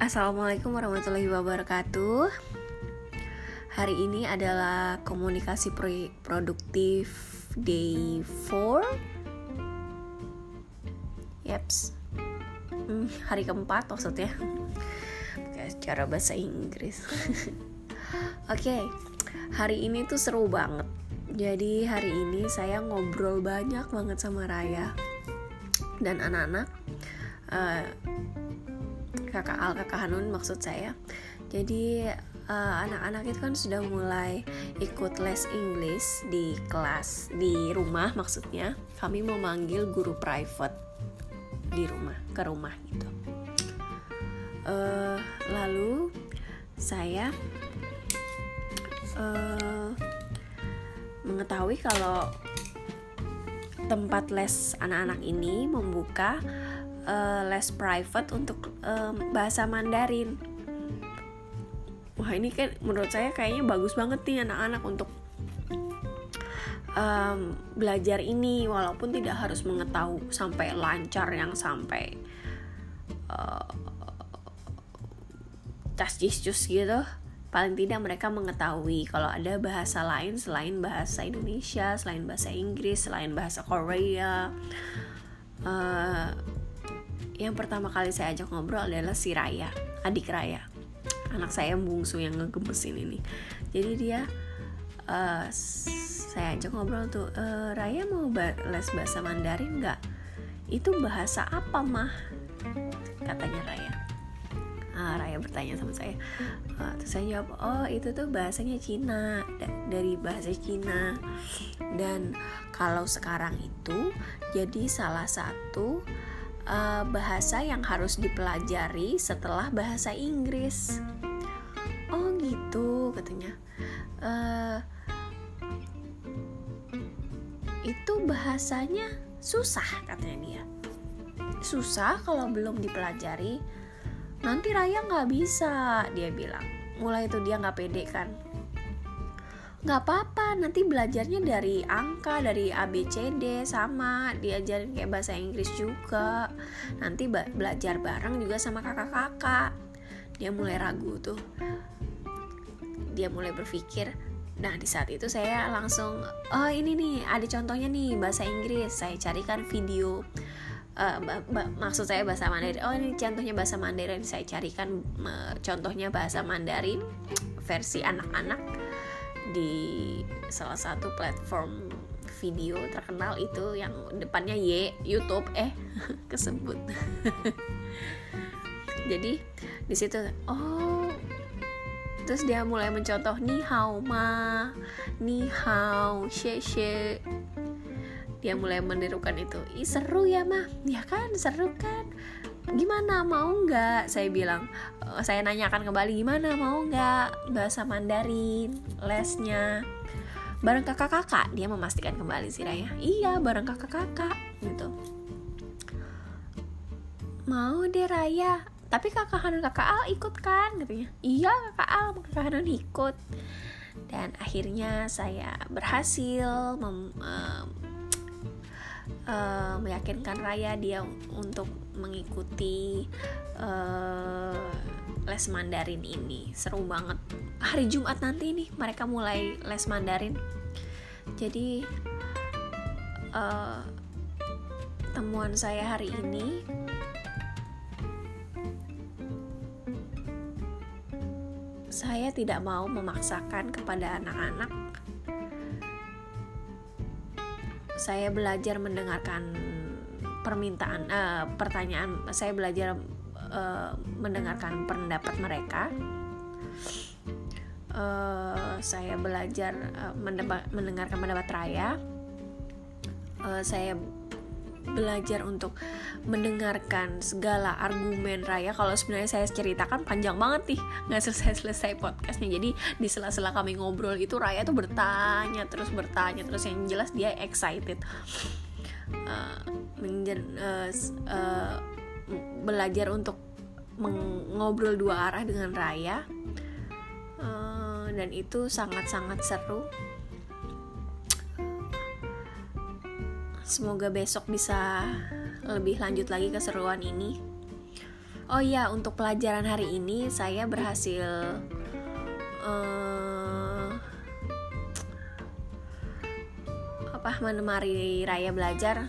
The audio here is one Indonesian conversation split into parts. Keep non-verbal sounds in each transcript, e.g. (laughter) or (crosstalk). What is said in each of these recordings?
Assalamualaikum warahmatullahi wabarakatuh. Hari ini adalah komunikasi pro- produktif day 4. Yaps. Hmm, hari keempat maksudnya. Kayak cara bahasa Inggris. (laughs) Oke, okay, hari ini tuh seru banget. Jadi hari ini saya ngobrol banyak banget sama Raya dan anak-anak. Uh, kakak Al kakak Hanun maksud saya. Jadi anak-anak uh, itu kan sudah mulai ikut les Inggris di kelas di rumah maksudnya. Kami memanggil guru private di rumah ke rumah gitu. Uh, lalu saya uh, mengetahui kalau tempat les anak-anak ini membuka uh, les private untuk um, bahasa Mandarin. Wah ini kan menurut saya kayaknya bagus banget nih anak-anak untuk um, belajar ini walaupun tidak harus mengetahui sampai lancar yang sampai uh, tas jus gitu. Paling tidak mereka mengetahui kalau ada bahasa lain selain bahasa Indonesia, selain bahasa Inggris, selain bahasa Korea. Uh, yang pertama kali saya ajak ngobrol adalah si Raya, adik Raya. Anak saya yang bungsu yang ngegemesin ini. Jadi dia uh, saya ajak ngobrol tuh, e, Raya mau ba les bahasa Mandarin nggak? Itu bahasa apa mah? Katanya Raya. Nah, Raya bertanya sama saya. Uh, terus saya jawab, oh itu tuh bahasanya Cina, dari bahasa Cina. Dan kalau sekarang itu jadi salah satu uh, bahasa yang harus dipelajari setelah bahasa Inggris. Oh gitu katanya. Uh, itu bahasanya susah katanya dia. Susah kalau belum dipelajari. Nanti Raya nggak bisa dia bilang. Mulai itu dia nggak pede kan nggak apa-apa nanti belajarnya dari angka dari ABCD sama diajarin kayak bahasa Inggris juga. Nanti belajar bareng juga sama kakak-kakak. Dia mulai ragu tuh. Dia mulai berpikir nah di saat itu saya langsung oh ini nih ada contohnya nih bahasa Inggris. Saya carikan video uh, maksud saya bahasa Mandarin. Oh ini contohnya bahasa Mandarin. Saya carikan contohnya bahasa Mandarin versi anak-anak di salah satu platform video terkenal itu yang depannya Y YouTube eh (laughs) kesebut. (laughs) Jadi di situ oh terus dia mulai mencontoh ni hao ma. Ni hao she she dia mulai menirukan itu Ih, seru ya mah ya kan seru kan gimana mau nggak? Saya bilang uh, saya nanyakan kembali gimana mau nggak? Bahasa Mandarin lesnya. Bareng kakak-kakak dia memastikan kembali sih Raya. Iya bareng kakak-kakak gitu. Mau deh Raya. Tapi kakak Hanun kakak Al ikut kan? Katanya. Iya kakak Al kakak Hanun ikut. Dan akhirnya saya berhasil mem, uh, uh, meyakinkan Raya dia untuk mengikuti uh, les Mandarin ini. Seru banget. Hari Jumat nanti nih mereka mulai les Mandarin. Jadi uh, temuan saya hari ini saya tidak mau memaksakan kepada anak-anak saya belajar mendengarkan permintaan uh, pertanyaan saya belajar uh, mendengarkan pendapat mereka. Uh, saya belajar uh, mendengarkan pendapat Raya. Uh, saya belajar untuk mendengarkan segala argumen Raya. Kalau sebenarnya saya ceritakan panjang banget nih nggak selesai selesai podcastnya. Jadi di sela-sela kami ngobrol itu Raya tuh bertanya terus bertanya terus. Yang jelas dia excited. Uh, uh, uh, belajar untuk mengobrol dua arah dengan Raya. Uh, dan itu sangat-sangat seru semoga besok bisa lebih lanjut lagi keseruan ini. Oh iya untuk pelajaran hari ini saya berhasil uh, apa menemari Raya belajar.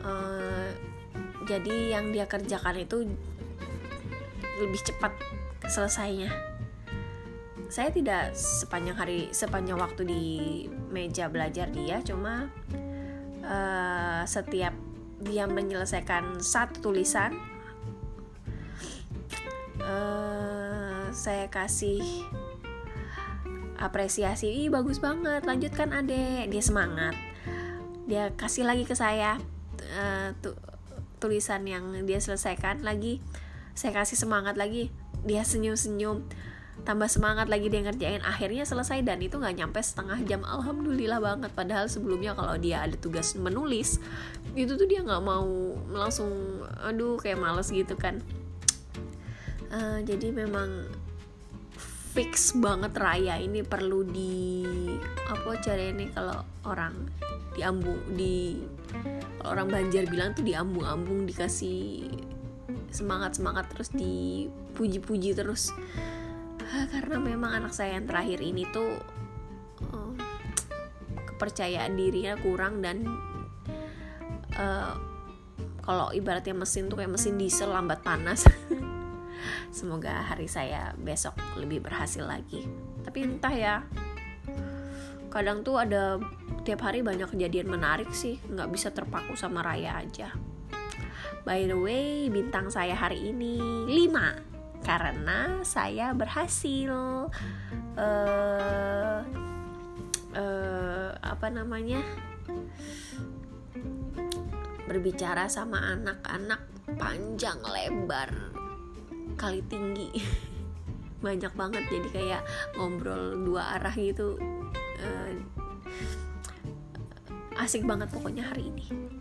Uh, jadi yang dia kerjakan itu lebih cepat selesainya. Saya tidak sepanjang hari sepanjang waktu di meja belajar dia cuma uh, setiap dia menyelesaikan satu tulisan uh, saya kasih apresiasi. Ih bagus banget. Lanjutkan adek. Dia semangat. Dia kasih lagi ke saya uh, tu tulisan yang dia selesaikan lagi. Saya kasih semangat lagi. Dia senyum-senyum tambah semangat lagi dia ngerjain akhirnya selesai dan itu nggak nyampe setengah jam. Alhamdulillah banget. Padahal sebelumnya kalau dia ada tugas menulis itu tuh dia nggak mau langsung aduh kayak males gitu kan. Uh, jadi memang fix banget raya ini perlu di apa cara ini kalau orang diambung di kalau orang Banjar bilang tuh diambung-ambung dikasih semangat semangat terus dipuji-puji terus karena memang anak saya yang terakhir ini tuh uh, kepercayaan dirinya kurang dan uh, kalau ibaratnya mesin tuh kayak mesin diesel lambat panas. (laughs) Semoga hari saya besok lebih berhasil lagi. Tapi entah ya kadang tuh ada tiap hari banyak kejadian menarik sih. Nggak bisa terpaku sama Raya aja. By the way bintang saya hari ini 5 karena saya berhasil. Uh, uh, apa namanya? Berbicara sama anak-anak panjang lebar kali tinggi. (laughs) Banyak banget jadi kayak ngobrol dua arah gitu. Uh, asik banget pokoknya hari ini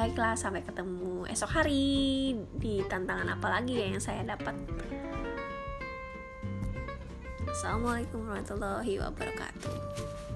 baiklah sampai ketemu esok hari di tantangan apa lagi ya yang saya dapat. Assalamualaikum warahmatullahi wabarakatuh